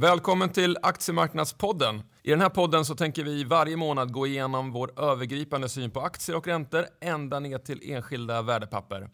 Välkommen till Aktiemarknadspodden. I den här podden så tänker vi varje månad gå igenom vår övergripande syn på aktier och räntor ända ner till enskilda värdepapper.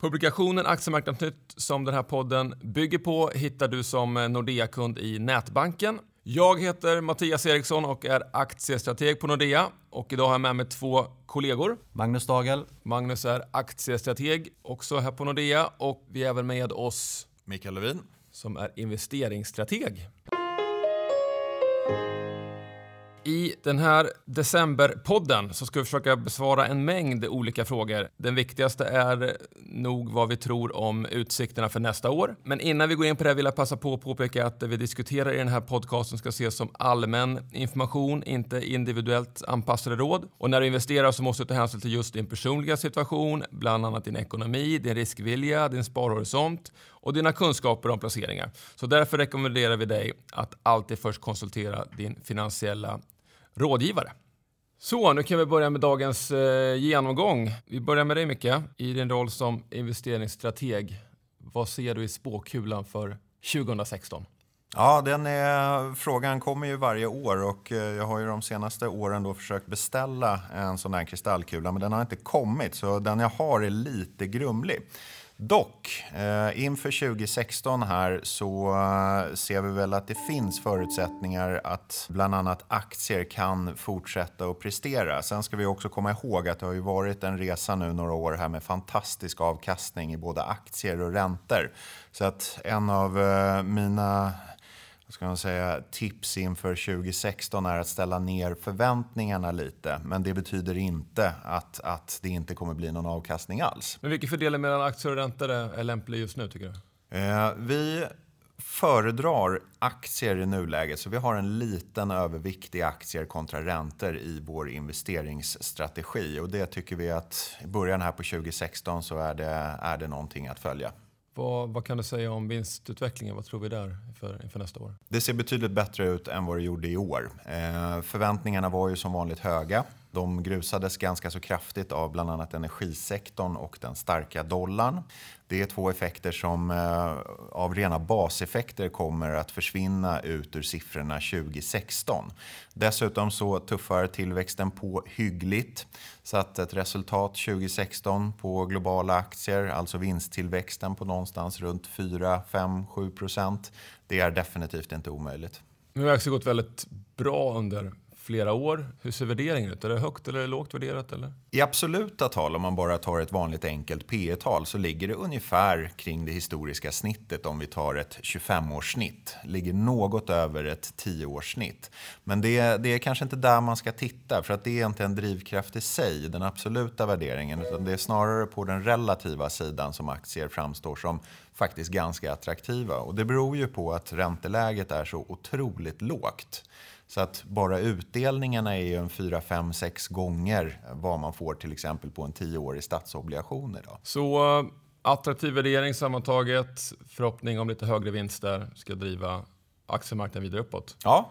Publikationen Aktiemarknadsnytt som den här podden bygger på hittar du som Nordea-kund i nätbanken. Jag heter Mattias Eriksson och är aktiestrateg på Nordea. Och idag har jag med mig två kollegor. Magnus Dagel. Magnus är aktiestrateg också här på Nordea och vi är även med oss Mikael Levin som är investeringsstrateg. Den här decemberpodden så ska vi försöka besvara en mängd olika frågor. Den viktigaste är nog vad vi tror om utsikterna för nästa år. Men innan vi går in på det vill jag passa på att påpeka att det vi diskuterar i den här podcasten ska ses som allmän information, inte individuellt anpassade råd. Och när du investerar så måste du ta hänsyn till just din personliga situation, bland annat din ekonomi, din riskvilja, din sparhorisont och dina kunskaper om placeringar. Så därför rekommenderar vi dig att alltid först konsultera din finansiella rådgivare. Så, nu kan vi börja med dagens eh, genomgång. Vi börjar med dig Micke, i din roll som investeringsstrateg. Vad ser du i spåkulan för 2016? Ja, den är, frågan kommer ju varje år och eh, jag har ju de senaste åren då försökt beställa en sån här kristallkula men den har inte kommit så den jag har är lite grumlig. Dock, eh, inför 2016 här så eh, ser vi väl att det finns förutsättningar att bland annat aktier kan fortsätta att prestera. Sen ska vi också komma ihåg att det har ju varit en resa nu några år här med fantastisk avkastning i både aktier och räntor. Så att en av eh, mina vad ska man säga, tips inför 2016 är att ställa ner förväntningarna lite. Men det betyder inte att, att det inte kommer bli någon avkastning alls. Men vilken fördelning mellan aktier och räntor är lämplig just nu tycker du? Eh, vi föredrar aktier i nuläget, så vi har en liten övervikt i aktier kontra räntor i vår investeringsstrategi. Och det tycker vi att i början här på 2016 så är det, är det någonting att följa. Vad, vad, kan du säga om vinstutvecklingen? Vad tror vi där inför, inför nästa år? Det ser betydligt bättre ut än vad det gjorde i år. Eh, förväntningarna var ju som vanligt höga. De grusades ganska så kraftigt av bland annat energisektorn och den starka dollarn. Det är två effekter som eh, av rena baseffekter kommer att försvinna ut ur siffrorna 2016. Dessutom så tuffar tillväxten på hyggligt. Så att ett resultat 2016 på globala aktier, alltså vinsttillväxten på någonstans runt 4, 5, 7 procent. Det är definitivt inte omöjligt. Nu har aktier gått väldigt bra under flera år. Hur ser värderingen ut? Är det högt eller lågt värderat? Eller? I absoluta tal, om man bara tar ett vanligt enkelt P tal så ligger det ungefär kring det historiska snittet om vi tar ett 25-årssnitt. Ligger något över ett 10-årssnitt. Men det, det är kanske inte där man ska titta för att det är inte en drivkraft i sig, den absoluta värderingen, utan det är snarare på den relativa sidan som aktier framstår som faktiskt ganska attraktiva. Och det beror ju på att ränteläget är så otroligt lågt. Så att bara utdelningarna är ju en 4, 5, 6 gånger vad man får till exempel på en 10-årig statsobligation idag. Så uh, attraktiv värdering sammantaget, förhoppning om lite högre vinster ska driva aktiemarknaden vidare uppåt? Ja,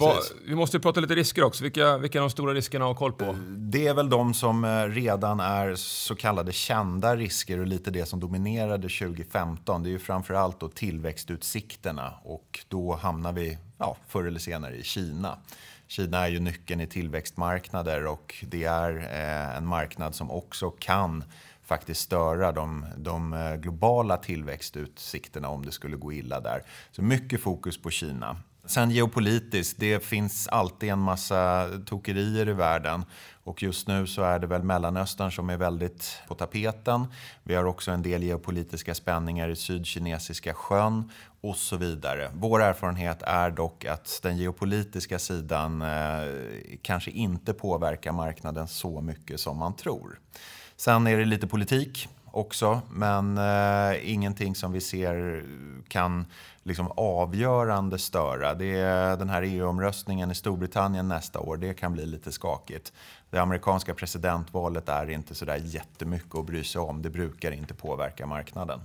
Va, vi måste prata lite risker också. Vilka, vilka är de stora riskerna att ha koll på? Det är väl de som eh, redan är så kallade kända risker och lite det som dominerade 2015. Det är ju framförallt då tillväxtutsikterna och då hamnar vi ja, förr eller senare i Kina. Kina är ju nyckeln i tillväxtmarknader och det är eh, en marknad som också kan faktiskt störa de, de eh, globala tillväxtutsikterna om det skulle gå illa där. Så mycket fokus på Kina. Sen geopolitiskt, det finns alltid en massa tokerier i världen. Och just nu så är det väl Mellanöstern som är väldigt på tapeten. Vi har också en del geopolitiska spänningar i Sydkinesiska sjön och så vidare. Vår erfarenhet är dock att den geopolitiska sidan eh, kanske inte påverkar marknaden så mycket som man tror. Sen är det lite politik också, men eh, ingenting som vi ser kan liksom avgörande störa. Det är den här EU-omröstningen i Storbritannien nästa år, det kan bli lite skakigt. Det amerikanska presidentvalet är inte sådär jättemycket att bry sig om. Det brukar inte påverka marknaden.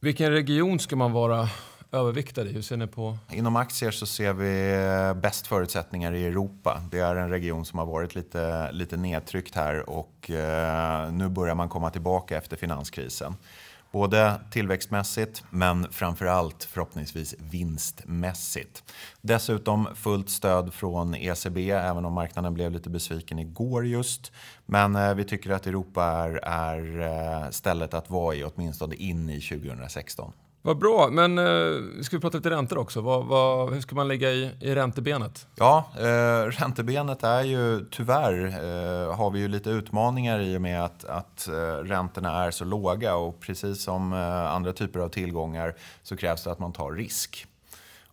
Vilken region ska man vara överviktade i? Hur ser ni på? Inom aktier så ser vi eh, bäst förutsättningar i Europa. Det är en region som har varit lite, lite nedtryckt här och eh, nu börjar man komma tillbaka efter finanskrisen. Både tillväxtmässigt men framför allt förhoppningsvis vinstmässigt. Dessutom fullt stöd från ECB även om marknaden blev lite besviken igår just. Men eh, vi tycker att Europa är, är eh, stället att vara i åtminstone in i 2016. Vad bra, men eh, ska vi prata lite räntor också? Vad, vad, hur ska man ligga i, i räntebenet? Ja, eh, räntebenet är ju tyvärr eh, har vi ju lite utmaningar i och med att, att eh, räntorna är så låga och precis som eh, andra typer av tillgångar så krävs det att man tar risk.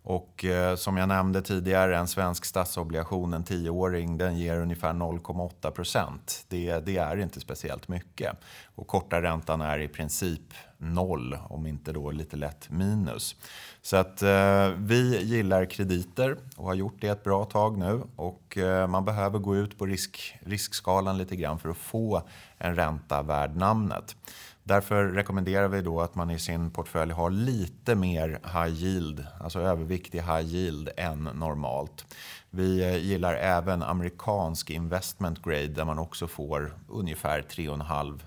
Och eh, som jag nämnde tidigare, en svensk statsobligation, en tioåring, den ger ungefär 0,8 procent. Det, det, är inte speciellt mycket. Och korta räntan är i princip noll, om inte då lite lätt minus. Så att eh, vi gillar krediter och har gjort det ett bra tag nu. Och eh, man behöver gå ut på risk, riskskalan lite grann för att få en ränta värd namnet. Därför rekommenderar vi då att man i sin portfölj har lite mer high yield, alltså överviktig high yield än normalt. Vi eh, gillar även amerikansk investment grade där man också får ungefär 3,5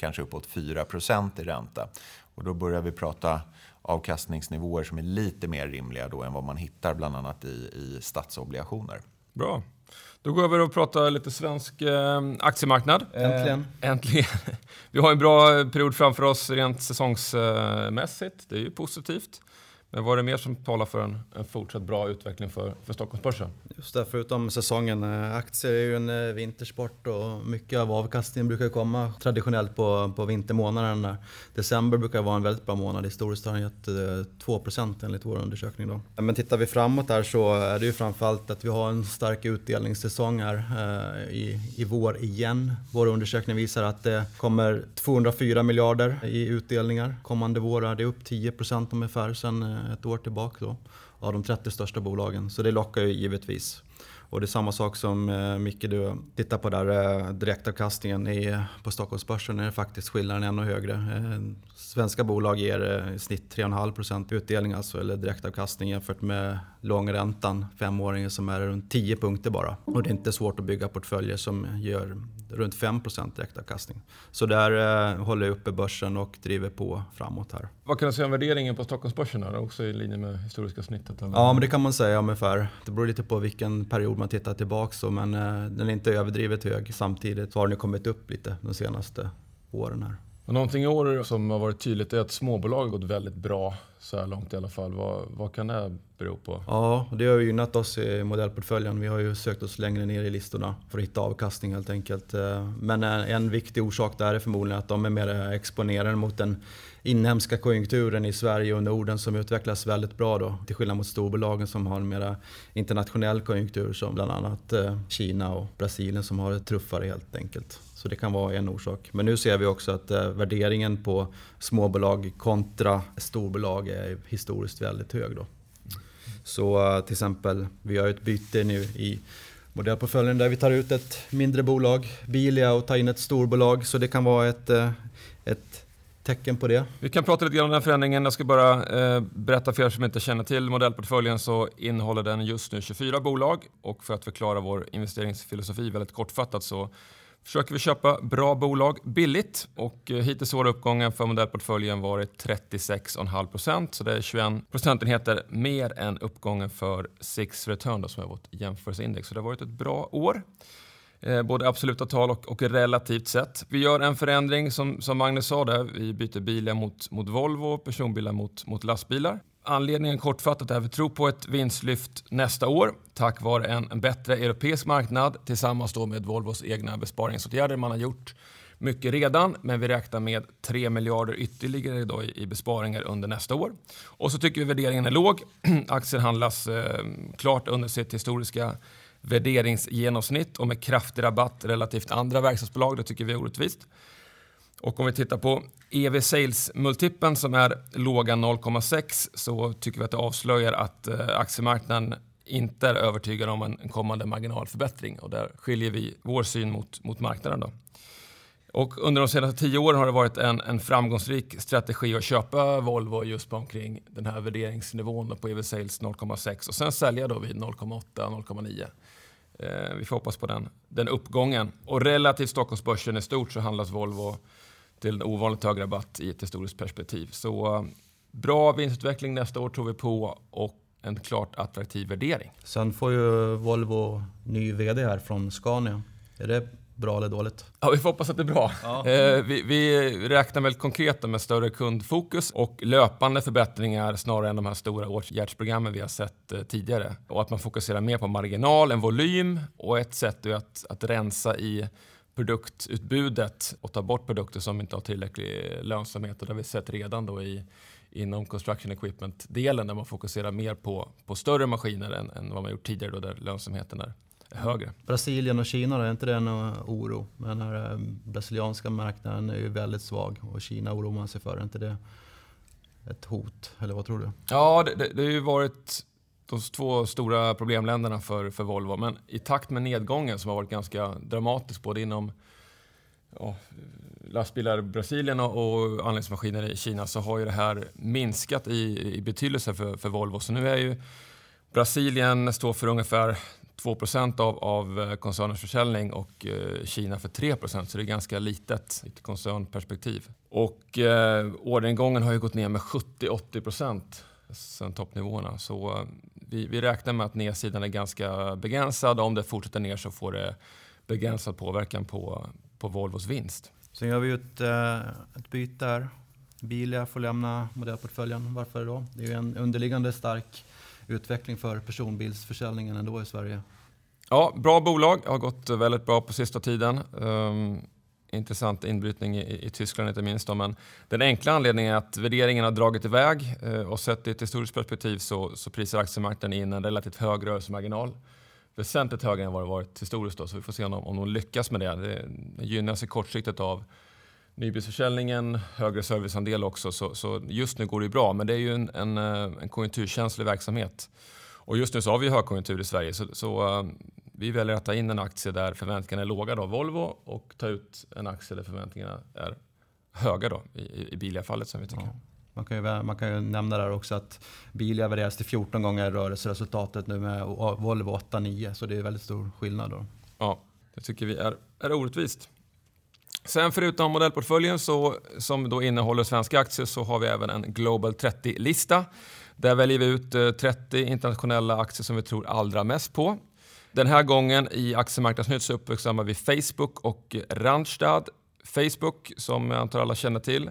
kanske uppåt 4% i ränta. Och då börjar vi prata avkastningsnivåer som är lite mer rimliga då än vad man hittar bland annat i, i statsobligationer. Bra. Då går vi över och pratar lite svensk eh, aktiemarknad. Äntligen. Eh, äntligen. Vi har en bra period framför oss rent säsongsmässigt. Det är ju positivt. Men vad är det mer som talar för en, en fortsatt bra utveckling för, för Stockholmsbörsen? Just det, förutom säsongen. Eh, aktier är ju en eh, vintersport och mycket av avkastningen brukar komma traditionellt på, på vintermånaderna. December brukar vara en väldigt bra månad. Historiskt har den gett eh, 2% enligt vår undersökning. Då. Men tittar vi framåt här så är det ju framförallt att vi har en stark utdelningssäsong här i, i vår igen. Vår undersökning visar att det kommer 204 miljarder i utdelningar kommande vår. Det är upp 10% ungefär sen Eh, ett år tillbaka då, av de 30 största bolagen. Så det lockar ju givetvis. Och det är samma sak som eh, Micke, du tittar på där, eh, direktavkastningen i, på Stockholmsbörsen är faktiskt skillnaden ännu högre. Eh, svenska bolag ger eh, i snitt 3,5% utdelning alltså, eller direktavkastning jämfört med långräntan, femåringen som är runt 10 punkter bara. Och det är inte svårt att bygga portföljer som gör runt 5% direktavkastning. Så där eh, håller jag uppe börsen och driver på framåt här. Vad kan du säga om värderingen på Stockholmsbörsen? Är också i linje med historiska snittet? Eller? Ja, men det kan man säga ungefär. Det beror lite på vilken period man tittar tillbaka så, men eh, den är inte överdrivet hög. Samtidigt så har den kommit upp lite de senaste åren här. Och någonting i år som har varit tydligt är att småbolag har gått väldigt bra så här långt i alla fall. Vad, vad kan det bero på? Ja, det har ju gynnat oss i modellportföljen. Vi har ju sökt oss längre ner i listorna för att hitta avkastning helt enkelt. Eh, men en viktig orsak där är förmodligen att de är mer exponerade mot den inhemska konjunkturen i Sverige och Norden som utvecklas väldigt bra då. Till skillnad mot storbolagen som har en mer internationell konjunktur som bland annat eh, Kina och Brasilien som har det tuffare helt enkelt. Så det kan vara en orsak. Men nu ser vi också att eh, värderingen på småbolag kontra storbolag är historiskt väldigt hög. Då. Så eh, till exempel, vi har ett byte nu i modellportföljen där vi tar ut ett mindre bolag, Bilia, och tar in ett storbolag. Så det kan vara ett, eh, ett tecken på det. Vi kan prata lite grann om den förändringen. Jag ska bara eh, berätta för er som inte känner till modellportföljen så innehåller den just nu 24 bolag och för att förklara vår investeringsfilosofi väldigt kortfattat så försöker vi köpa bra bolag billigt och eh, hittills har uppgången för modellportföljen varit 36,5 procent. så det är 21 procentenheter mer än uppgången för Six Return då, som är vårt jämförelseindex. Så det har varit ett bra år. Eh, både absoluta tal och, och, relativt sett. Vi gör en förändring som, som Magnus sa där. Vi byter bilar mot, mot Volvo, personbilar mot, mot lastbilar. Anledningen kortfattat är att vi tror på ett vinstlyft nästa år tack vare en, en bättre europeisk marknad tillsammans då med Volvos egna besparingsåtgärder. Man har gjort mycket redan, men vi räknar med 3 miljarder ytterligare då i, i besparingar under nästa år. Och så tycker vi värderingen är låg. Aktien handlas eh, klart under sitt historiska värderingsgenomsnitt och med kraftig rabatt relativt andra verkstadsbolag. Det tycker vi är orättvist. Och om vi tittar på EV sales-multipeln som är låga 0,6 så tycker vi att det avslöjar att eh, aktiemarknaden inte är övertygad om en kommande marginalförbättring och där skiljer vi vår syn mot, mot marknaden. Då. Och under de senaste tio åren har det varit en, en framgångsrik strategi att köpa Volvo just på omkring den här värderingsnivån på EV Sales 0,6 och sen sälja då vid 0,8-0,9. Eh, vi får hoppas på den, den uppgången. Och relativt Stockholmsbörsen i stort så handlas Volvo till en ovanligt hög rabatt i ett historiskt perspektiv. Så bra vinstutveckling nästa år tror vi på och en klart attraktiv värdering. Sen får ju Volvo ny VD här från Scania. Är det bra eller dåligt? Ja, vi får hoppas att det är bra. Ja. Eh, vi, vi, räknar väl konkret med större kundfokus och löpande förbättringar snarare än de här stora åtgärdsprogrammen vi har sett eh, tidigare. Och att man fokuserar mer på marginal än volym och ett sätt är att, att rensa i produktutbudet och ta bort produkter som inte har tillräcklig lönsamhet och det har vi sett redan då i inom construction equipment-delen där man fokuserar mer på, på större maskiner än, än vad man gjort tidigare då där lönsamheten är högre. Brasilien och Kina, är inte det någon oro? Den här eh, brasilianska marknaden är ju väldigt svag och Kina oroar man sig för. Är inte det ett hot? Eller vad tror du? Ja, det, det, det har ju varit de två stora problemländerna för, för Volvo. Men i takt med nedgången som har varit ganska dramatisk både inom ja, lastbilar i Brasilien och, och anläggningsmaskiner i Kina så har ju det här minskat i, i betydelse för, för Volvo. Så nu är ju Brasilien står för ungefär 2 av, av eh, koncernens försäljning och eh, Kina för 3% så det är ganska litet i ett koncernperspektiv. Och eh, orderingången har ju gått ner med 70-80% sen toppnivåerna. Så eh, vi, vi räknar med att nedsidan är ganska begränsad. Om det fortsätter ner så får det begränsad påverkan på, på Volvos vinst. Sen gör vi ett, eh, ett byte här. Bilia får lämna modellportföljen. Varför då? Det är ju en underliggande stark utveckling för personbilsförsäljningen ändå i Sverige. Ja, bra bolag. Har gått väldigt bra på sista tiden. Um, intressant inbrytning i, i, Tyskland inte minst. Då. Men den enkla anledningen är att värderingen har dragit iväg eh, och sett i ett historiskt perspektiv så, så prisar aktiemarknaden in en relativt hög rörelsemarginal. Väsentligt högre än vad det varit historiskt. Då, så vi får se om, om de lyckas med det. Det, det gynnas i kortsiktigt av nybilsförsäljningen, högre serviceandel också. Så, så, just nu går det bra, men det är ju en, en, eh, en konjunkturkänslig verksamhet. Och just nu så har vi högkonjunktur i Sverige, så, så eh, vi väljer att ta in en aktie där förväntningarna är låga, då, Volvo, och ta ut en aktie där förväntningarna är höga då, i, i Bilia-fallet som vi tycker. Ja. Man kan, ju, man kan ju nämna där också att Bilia värderas till 14 gånger rörelseresultatet nu med Volvo 8-9, så det är väldigt stor skillnad. Då. Ja, det tycker vi är, är orättvist. Sen förutom modellportföljen så, som då innehåller svenska aktier så har vi även en Global 30-lista. Där väljer vi ut 30 eh, internationella aktier som vi tror allra mest på. Den här gången i Aktiemarknadsnytt så uppmärksammar vi Facebook och Randstad. Facebook, som jag antar alla känner till,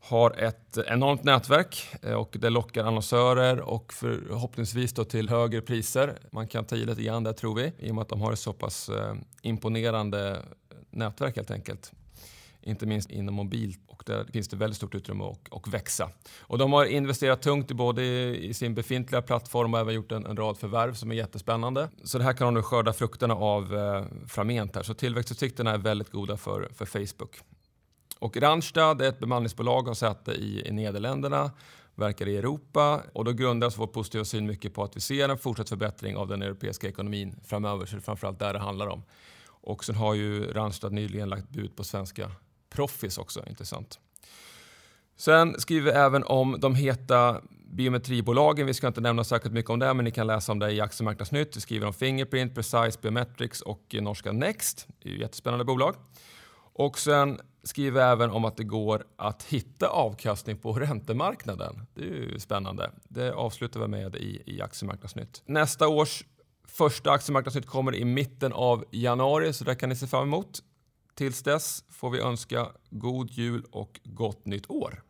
har ett enormt nätverk eh, och det lockar annonsörer och förhoppningsvis då till högre priser. Man kan ta i lite grann där tror vi, i och med att de har ett så pass eh, imponerande nätverk helt enkelt. Inte minst inom mobilt och där finns det väldigt stort utrymme att, växa. Och de har investerat tungt i både i sin befintliga plattform och även gjort en, en rad förvärv som är jättespännande. Så det här kan de nu skörda frukterna av eh, framgent här. Så tillväxtutsikterna är väldigt goda för, för Facebook. Och Randstad är ett bemanningsbolag och har säte i, i Nederländerna verkar i Europa och då grundas vår positiva syn mycket på att vi ser en fortsatt förbättring av den europeiska ekonomin framöver. Så det är framförallt där det handlar om. Och sen har ju Randstad nyligen lagt bud på svenska Proffis också, intressant. Sen skriver vi även om de heta biometribolagen. Vi ska inte nämna särskilt mycket om det, men ni kan läsa om det i Aktiemarknadsnytt. Vi skriver om Fingerprint, Precise Biometrics och norska Next. Det är ju jättespännande bolag. Och sen skriver vi även om att det går att hitta avkastning på räntemarknaden. Det är ju spännande. Det avslutar vi med i, i Aktiemarknadsnytt. Nästa års Första aktiemarknadsnytt kommer i mitten av januari, så det kan ni se fram emot. Tills dess får vi önska god jul och gott nytt år.